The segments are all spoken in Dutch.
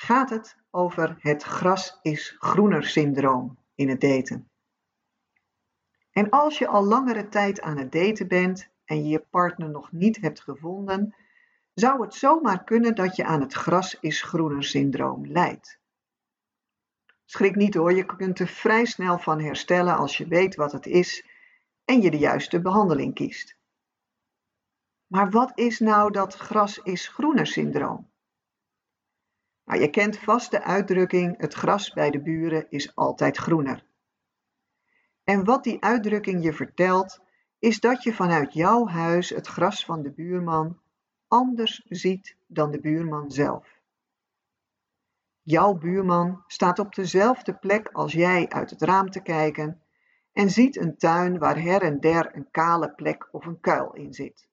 gaat het over het gras is groener syndroom in het daten. En als je al langere tijd aan het daten bent en je je partner nog niet hebt gevonden, zou het zomaar kunnen dat je aan het gras is groener syndroom lijdt. Schrik niet hoor, je kunt er vrij snel van herstellen als je weet wat het is en je de juiste behandeling kiest. Maar wat is nou dat gras is groener syndroom? Nou, je kent vast de uitdrukking: het gras bij de buren is altijd groener. En wat die uitdrukking je vertelt, is dat je vanuit jouw huis het gras van de buurman anders ziet dan de buurman zelf. Jouw buurman staat op dezelfde plek als jij uit het raam te kijken en ziet een tuin waar her en der een kale plek of een kuil in zit.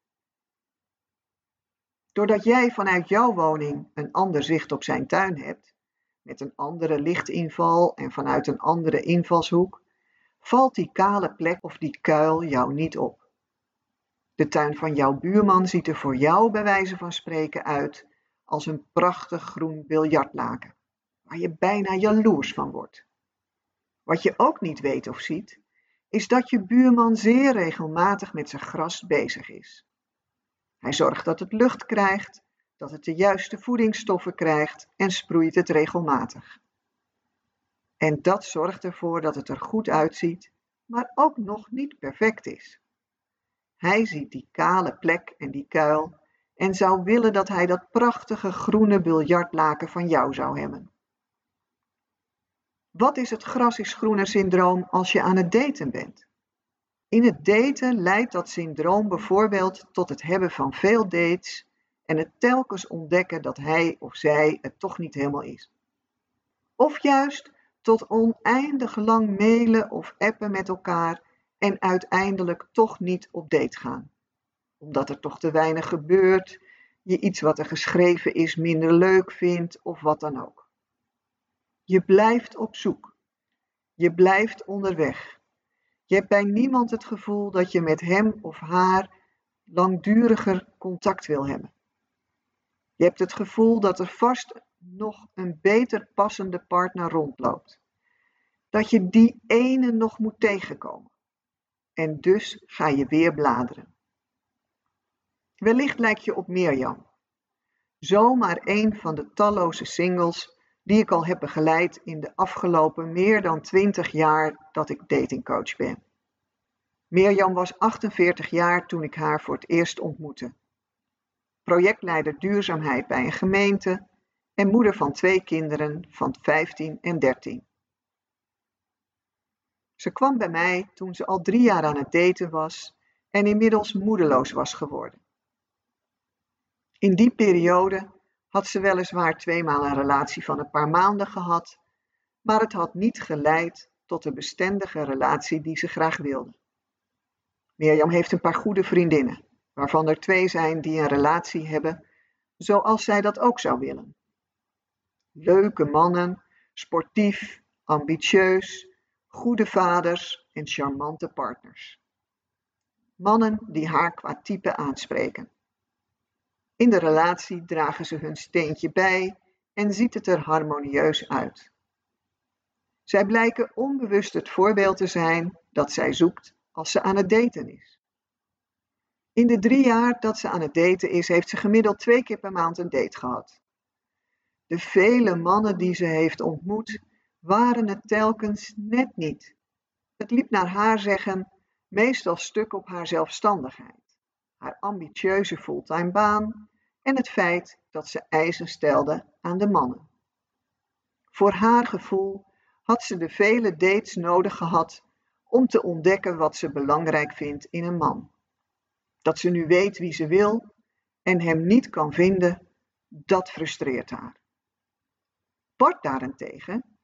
Doordat jij vanuit jouw woning een ander zicht op zijn tuin hebt, met een andere lichtinval en vanuit een andere invalshoek, valt die kale plek of die kuil jou niet op. De tuin van jouw buurman ziet er voor jou bij wijze van spreken uit als een prachtig groen biljartlaken waar je bijna jaloers van wordt. Wat je ook niet weet of ziet, is dat je buurman zeer regelmatig met zijn gras bezig is. Hij zorgt dat het lucht krijgt, dat het de juiste voedingsstoffen krijgt en sproeit het regelmatig. En dat zorgt ervoor dat het er goed uitziet, maar ook nog niet perfect is. Hij ziet die kale plek en die kuil en zou willen dat hij dat prachtige groene biljartlaken van jou zou hebben. Wat is het gras is groener syndroom als je aan het daten bent? In het daten leidt dat syndroom bijvoorbeeld tot het hebben van veel dates en het telkens ontdekken dat hij of zij het toch niet helemaal is. Of juist tot oneindig lang mailen of appen met elkaar en uiteindelijk toch niet op date gaan. Omdat er toch te weinig gebeurt, je iets wat er geschreven is minder leuk vindt of wat dan ook. Je blijft op zoek. Je blijft onderweg. Je hebt bij niemand het gevoel dat je met hem of haar langduriger contact wil hebben. Je hebt het gevoel dat er vast nog een beter passende partner rondloopt. Dat je die ene nog moet tegenkomen. En dus ga je weer bladeren. Wellicht lijk je op Mirjam. Zomaar een van de talloze singles die ik al heb begeleid in de afgelopen meer dan 20 jaar dat ik datingcoach ben. Mirjam was 48 jaar toen ik haar voor het eerst ontmoette. Projectleider duurzaamheid bij een gemeente en moeder van twee kinderen van 15 en 13. Ze kwam bij mij toen ze al drie jaar aan het daten was en inmiddels moedeloos was geworden. In die periode had ze weliswaar tweemaal een relatie van een paar maanden gehad, maar het had niet geleid tot de bestendige relatie die ze graag wilde. Mirjam heeft een paar goede vriendinnen, waarvan er twee zijn die een relatie hebben zoals zij dat ook zou willen. Leuke mannen, sportief, ambitieus, goede vaders en charmante partners. Mannen die haar qua type aanspreken. In de relatie dragen ze hun steentje bij en ziet het er harmonieus uit. Zij blijken onbewust het voorbeeld te zijn dat zij zoekt als ze aan het daten is. In de drie jaar dat ze aan het daten is, heeft ze gemiddeld twee keer per maand een date gehad. De vele mannen die ze heeft ontmoet, waren het telkens net niet. Het liep naar haar zeggen meestal stuk op haar zelfstandigheid haar ambitieuze fulltime baan en het feit dat ze eisen stelde aan de mannen. Voor haar gevoel had ze de vele dates nodig gehad om te ontdekken wat ze belangrijk vindt in een man. Dat ze nu weet wie ze wil en hem niet kan vinden, dat frustreert haar. Bart daarentegen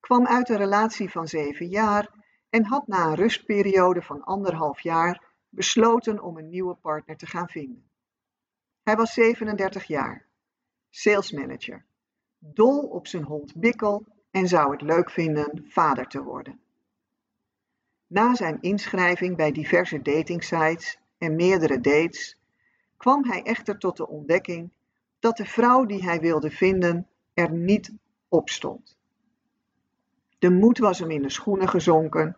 kwam uit een relatie van zeven jaar en had na een rustperiode van anderhalf jaar besloten om een nieuwe partner te gaan vinden. Hij was 37 jaar, salesmanager, dol op zijn hond Bikkel en zou het leuk vinden vader te worden. Na zijn inschrijving bij diverse datingsites en meerdere dates kwam hij echter tot de ontdekking dat de vrouw die hij wilde vinden er niet op stond. De moed was hem in de schoenen gezonken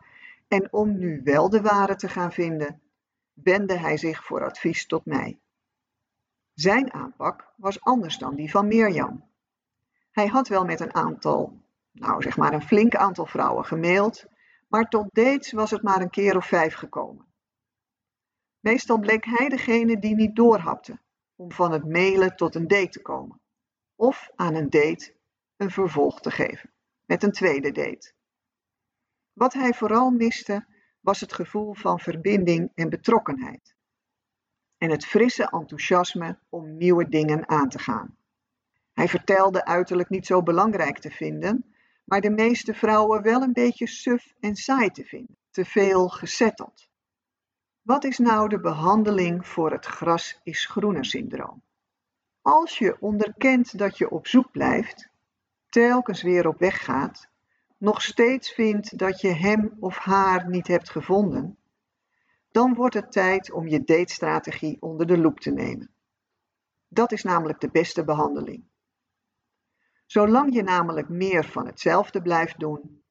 en om nu wel de ware te gaan vinden, wendde hij zich voor advies tot mij. Zijn aanpak was anders dan die van Mirjam. Hij had wel met een aantal, nou zeg maar een flink aantal vrouwen gemaild, maar tot dates was het maar een keer of vijf gekomen. Meestal bleek hij degene die niet doorhapte om van het mailen tot een date te komen, of aan een date een vervolg te geven met een tweede date. Wat hij vooral miste was het gevoel van verbinding en betrokkenheid. En het frisse enthousiasme om nieuwe dingen aan te gaan. Hij vertelde uiterlijk niet zo belangrijk te vinden, maar de meeste vrouwen wel een beetje suf en saai te vinden, te veel gezetteld. Wat is nou de behandeling voor het gras is groener syndroom? Als je onderkent dat je op zoek blijft, telkens weer op weg gaat, nog steeds vindt dat je hem of haar niet hebt gevonden, dan wordt het tijd om je datestrategie onder de loep te nemen. Dat is namelijk de beste behandeling. Zolang je namelijk meer van hetzelfde blijft doen,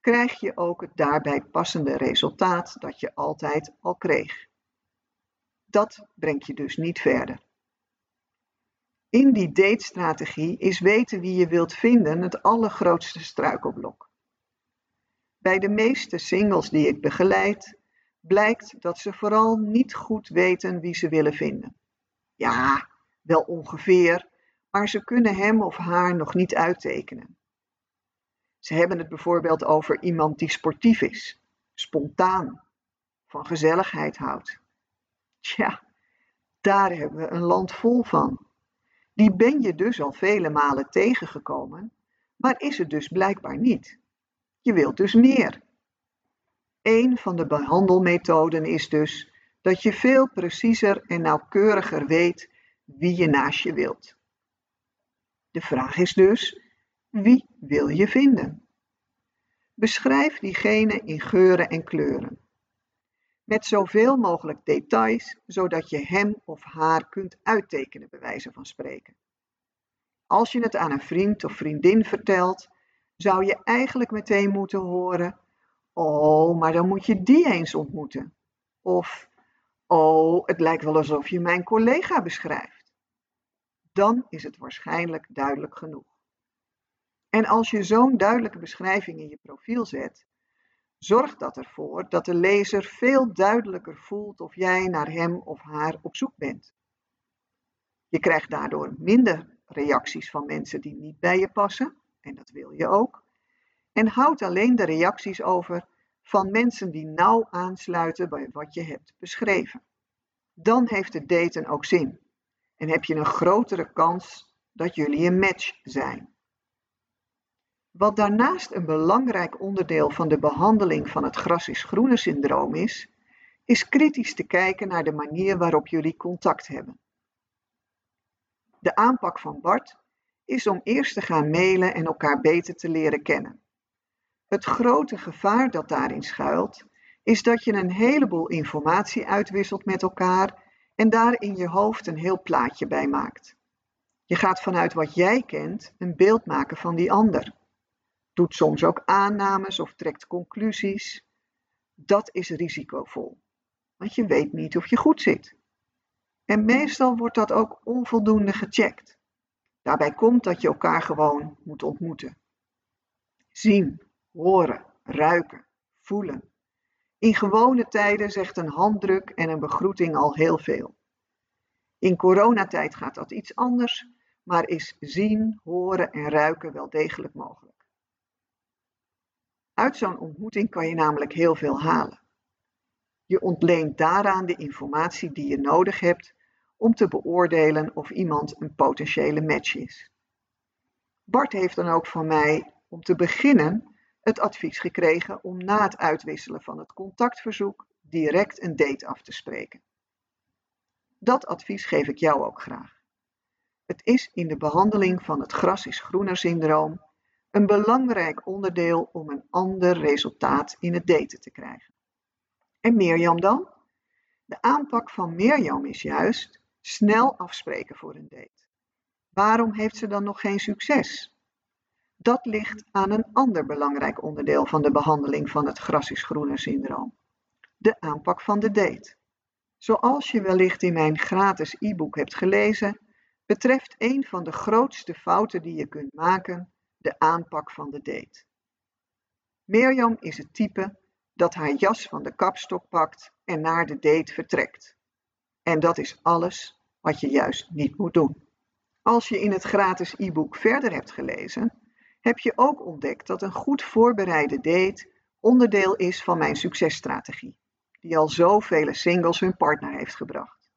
krijg je ook het daarbij passende resultaat dat je altijd al kreeg. Dat brengt je dus niet verder. In die datestrategie is weten wie je wilt vinden het allergrootste struikelblok. Bij de meeste singles die ik begeleid, blijkt dat ze vooral niet goed weten wie ze willen vinden. Ja, wel ongeveer, maar ze kunnen hem of haar nog niet uittekenen. Ze hebben het bijvoorbeeld over iemand die sportief is, spontaan, van gezelligheid houdt. Tja, daar hebben we een land vol van. Die ben je dus al vele malen tegengekomen, maar is het dus blijkbaar niet. Je wilt dus meer. Een van de behandelmethoden is dus dat je veel preciezer en nauwkeuriger weet wie je naast je wilt. De vraag is dus, wie wil je vinden? Beschrijf diegene in geuren en kleuren. Met zoveel mogelijk details, zodat je hem of haar kunt uittekenen, bij wijze van spreken. Als je het aan een vriend of vriendin vertelt, zou je eigenlijk meteen moeten horen: Oh, maar dan moet je die eens ontmoeten. Of Oh, het lijkt wel alsof je mijn collega beschrijft. Dan is het waarschijnlijk duidelijk genoeg. En als je zo'n duidelijke beschrijving in je profiel zet, zorgt dat ervoor dat de lezer veel duidelijker voelt of jij naar hem of haar op zoek bent. Je krijgt daardoor minder reacties van mensen die niet bij je passen, en dat wil je ook, en houdt alleen de reacties over van mensen die nauw aansluiten bij wat je hebt beschreven. Dan heeft het daten ook zin en heb je een grotere kans dat jullie een match zijn. Wat daarnaast een belangrijk onderdeel van de behandeling van het gras is groene syndroom is, is kritisch te kijken naar de manier waarop jullie contact hebben. De aanpak van Bart is om eerst te gaan mailen en elkaar beter te leren kennen. Het grote gevaar dat daarin schuilt, is dat je een heleboel informatie uitwisselt met elkaar en daar in je hoofd een heel plaatje bij maakt. Je gaat vanuit wat jij kent een beeld maken van die ander doet soms ook aannames of trekt conclusies. Dat is risicovol, want je weet niet of je goed zit. En meestal wordt dat ook onvoldoende gecheckt. Daarbij komt dat je elkaar gewoon moet ontmoeten. Zien, horen, ruiken, voelen. In gewone tijden zegt een handdruk en een begroeting al heel veel. In coronatijd gaat dat iets anders, maar is zien, horen en ruiken wel degelijk mogelijk. Uit zo'n ontmoeting kan je namelijk heel veel halen. Je ontleent daaraan de informatie die je nodig hebt om te beoordelen of iemand een potentiële match is. Bart heeft dan ook van mij om te beginnen het advies gekregen om na het uitwisselen van het contactverzoek direct een date af te spreken. Dat advies geef ik jou ook graag. Het is in de behandeling van het gras is groener syndroom een belangrijk onderdeel om een ander resultaat in het daten te krijgen. En Mirjam dan? De aanpak van Mirjam is juist snel afspreken voor een date. Waarom heeft ze dan nog geen succes? Dat ligt aan een ander belangrijk onderdeel van de behandeling van het gras is syndroom. De aanpak van de date. Zoals je wellicht in mijn gratis e-book hebt gelezen, betreft een van de grootste fouten die je kunt maken de aanpak van de date. Mirjam is het type dat haar jas van de kapstok pakt en naar de date vertrekt. En dat is alles wat je juist niet moet doen. Als je in het gratis e-book verder hebt gelezen, heb je ook ontdekt dat een goed voorbereide date onderdeel is van mijn successtrategie, die al zoveel singles hun partner heeft gebracht.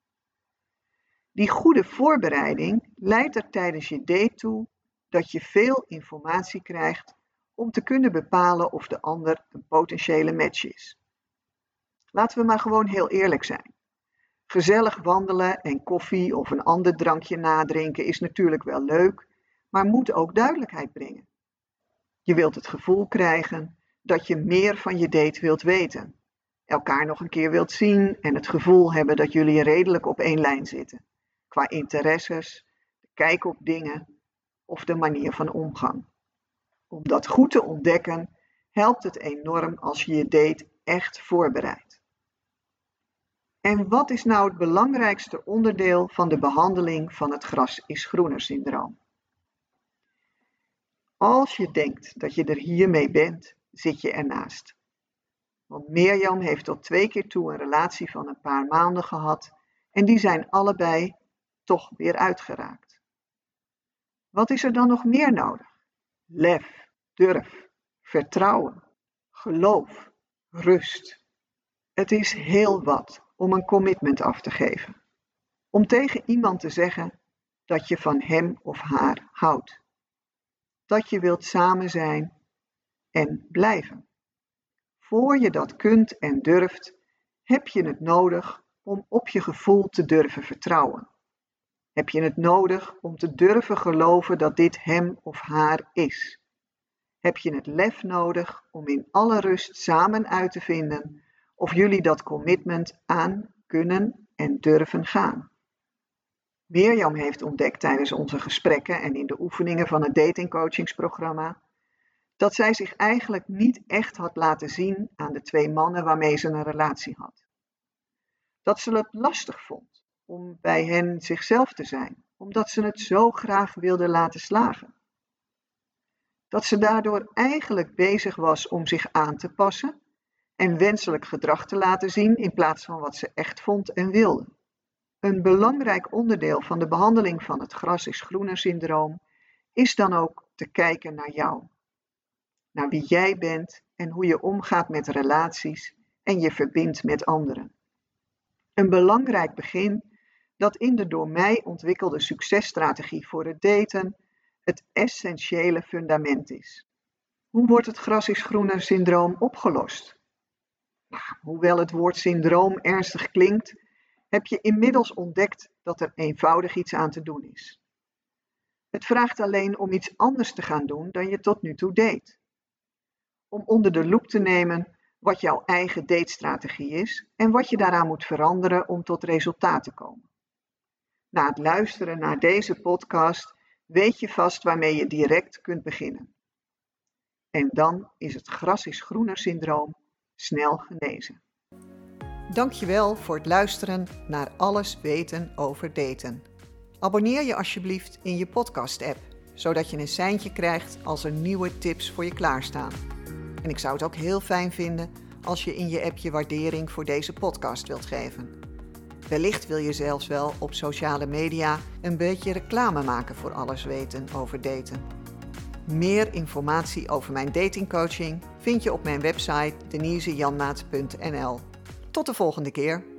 Die goede voorbereiding leidt er tijdens je date toe dat je veel informatie krijgt om te kunnen bepalen of de ander een potentiële match is. Laten we maar gewoon heel eerlijk zijn. Gezellig wandelen en koffie of een ander drankje nadrinken is natuurlijk wel leuk, maar moet ook duidelijkheid brengen. Je wilt het gevoel krijgen dat je meer van je date wilt weten, elkaar nog een keer wilt zien en het gevoel hebben dat jullie redelijk op één lijn zitten, qua interesses, kijk op dingen of de manier van omgang. Om dat goed te ontdekken, helpt het enorm als je je date echt voorbereidt. En wat is nou het belangrijkste onderdeel van de behandeling van het gras is groener syndroom? Als je denkt dat je er hiermee bent, zit je ernaast. Want Mirjam heeft tot twee keer toe een relatie van een paar maanden gehad en die zijn allebei toch weer uitgeraakt. Wat is er dan nog meer nodig? Lef, durf, vertrouwen, geloof, rust. Het is heel wat om een commitment af te geven. Om tegen iemand te zeggen dat je van hem of haar houdt. Dat je wilt samen zijn en blijven. Voor je dat kunt en durft, heb je het nodig om op je gevoel te durven vertrouwen. Heb je het nodig om te durven geloven dat dit hem of haar is? Heb je het lef nodig om in alle rust samen uit te vinden of jullie dat commitment aan kunnen en durven gaan? Mirjam heeft ontdekt tijdens onze gesprekken en in de oefeningen van het datingcoachingsprogramma dat zij zich eigenlijk niet echt had laten zien aan de twee mannen waarmee ze een relatie had. Dat ze het lastig vond om bij hen zichzelf te zijn, omdat ze het zo graag wilde laten slagen. Dat ze daardoor eigenlijk bezig was om zich aan te passen en wenselijk gedrag te laten zien in plaats van wat ze echt vond en wilde. Een belangrijk onderdeel van de behandeling van het gras is groener syndroom is dan ook te kijken naar jou. Naar wie jij bent en hoe je omgaat met relaties en je verbindt met anderen. Een belangrijk begin dat in de door mij ontwikkelde successtrategie voor het daten het essentiële fundament is. Hoe wordt het gras is groener syndroom opgelost? Hoewel het woord syndroom ernstig klinkt, heb je inmiddels ontdekt dat er eenvoudig iets aan te doen is. Het vraagt alleen om iets anders te gaan doen dan je tot nu toe deed. Om onder de loep te nemen wat jouw eigen datestrategie is en wat je daaraan moet veranderen om tot resultaat te komen. Na het luisteren naar deze podcast weet je vast waarmee je direct kunt beginnen. En dan is het gras is groener syndroom snel genezen. Dankjewel voor het luisteren naar Alles weten over daten. Abonneer je alsjeblieft in je podcast-app, zodat je een seintje krijgt als er nieuwe tips voor je klaarstaan. En ik zou het ook heel fijn vinden als je in je app je waardering voor deze podcast wilt geven. Wellicht wil je zelfs wel op sociale media een beetje reclame maken voor alles weten over daten. Meer informatie over mijn datingcoaching vind je op mijn website denisejanmaat.nl. Tot de volgende keer.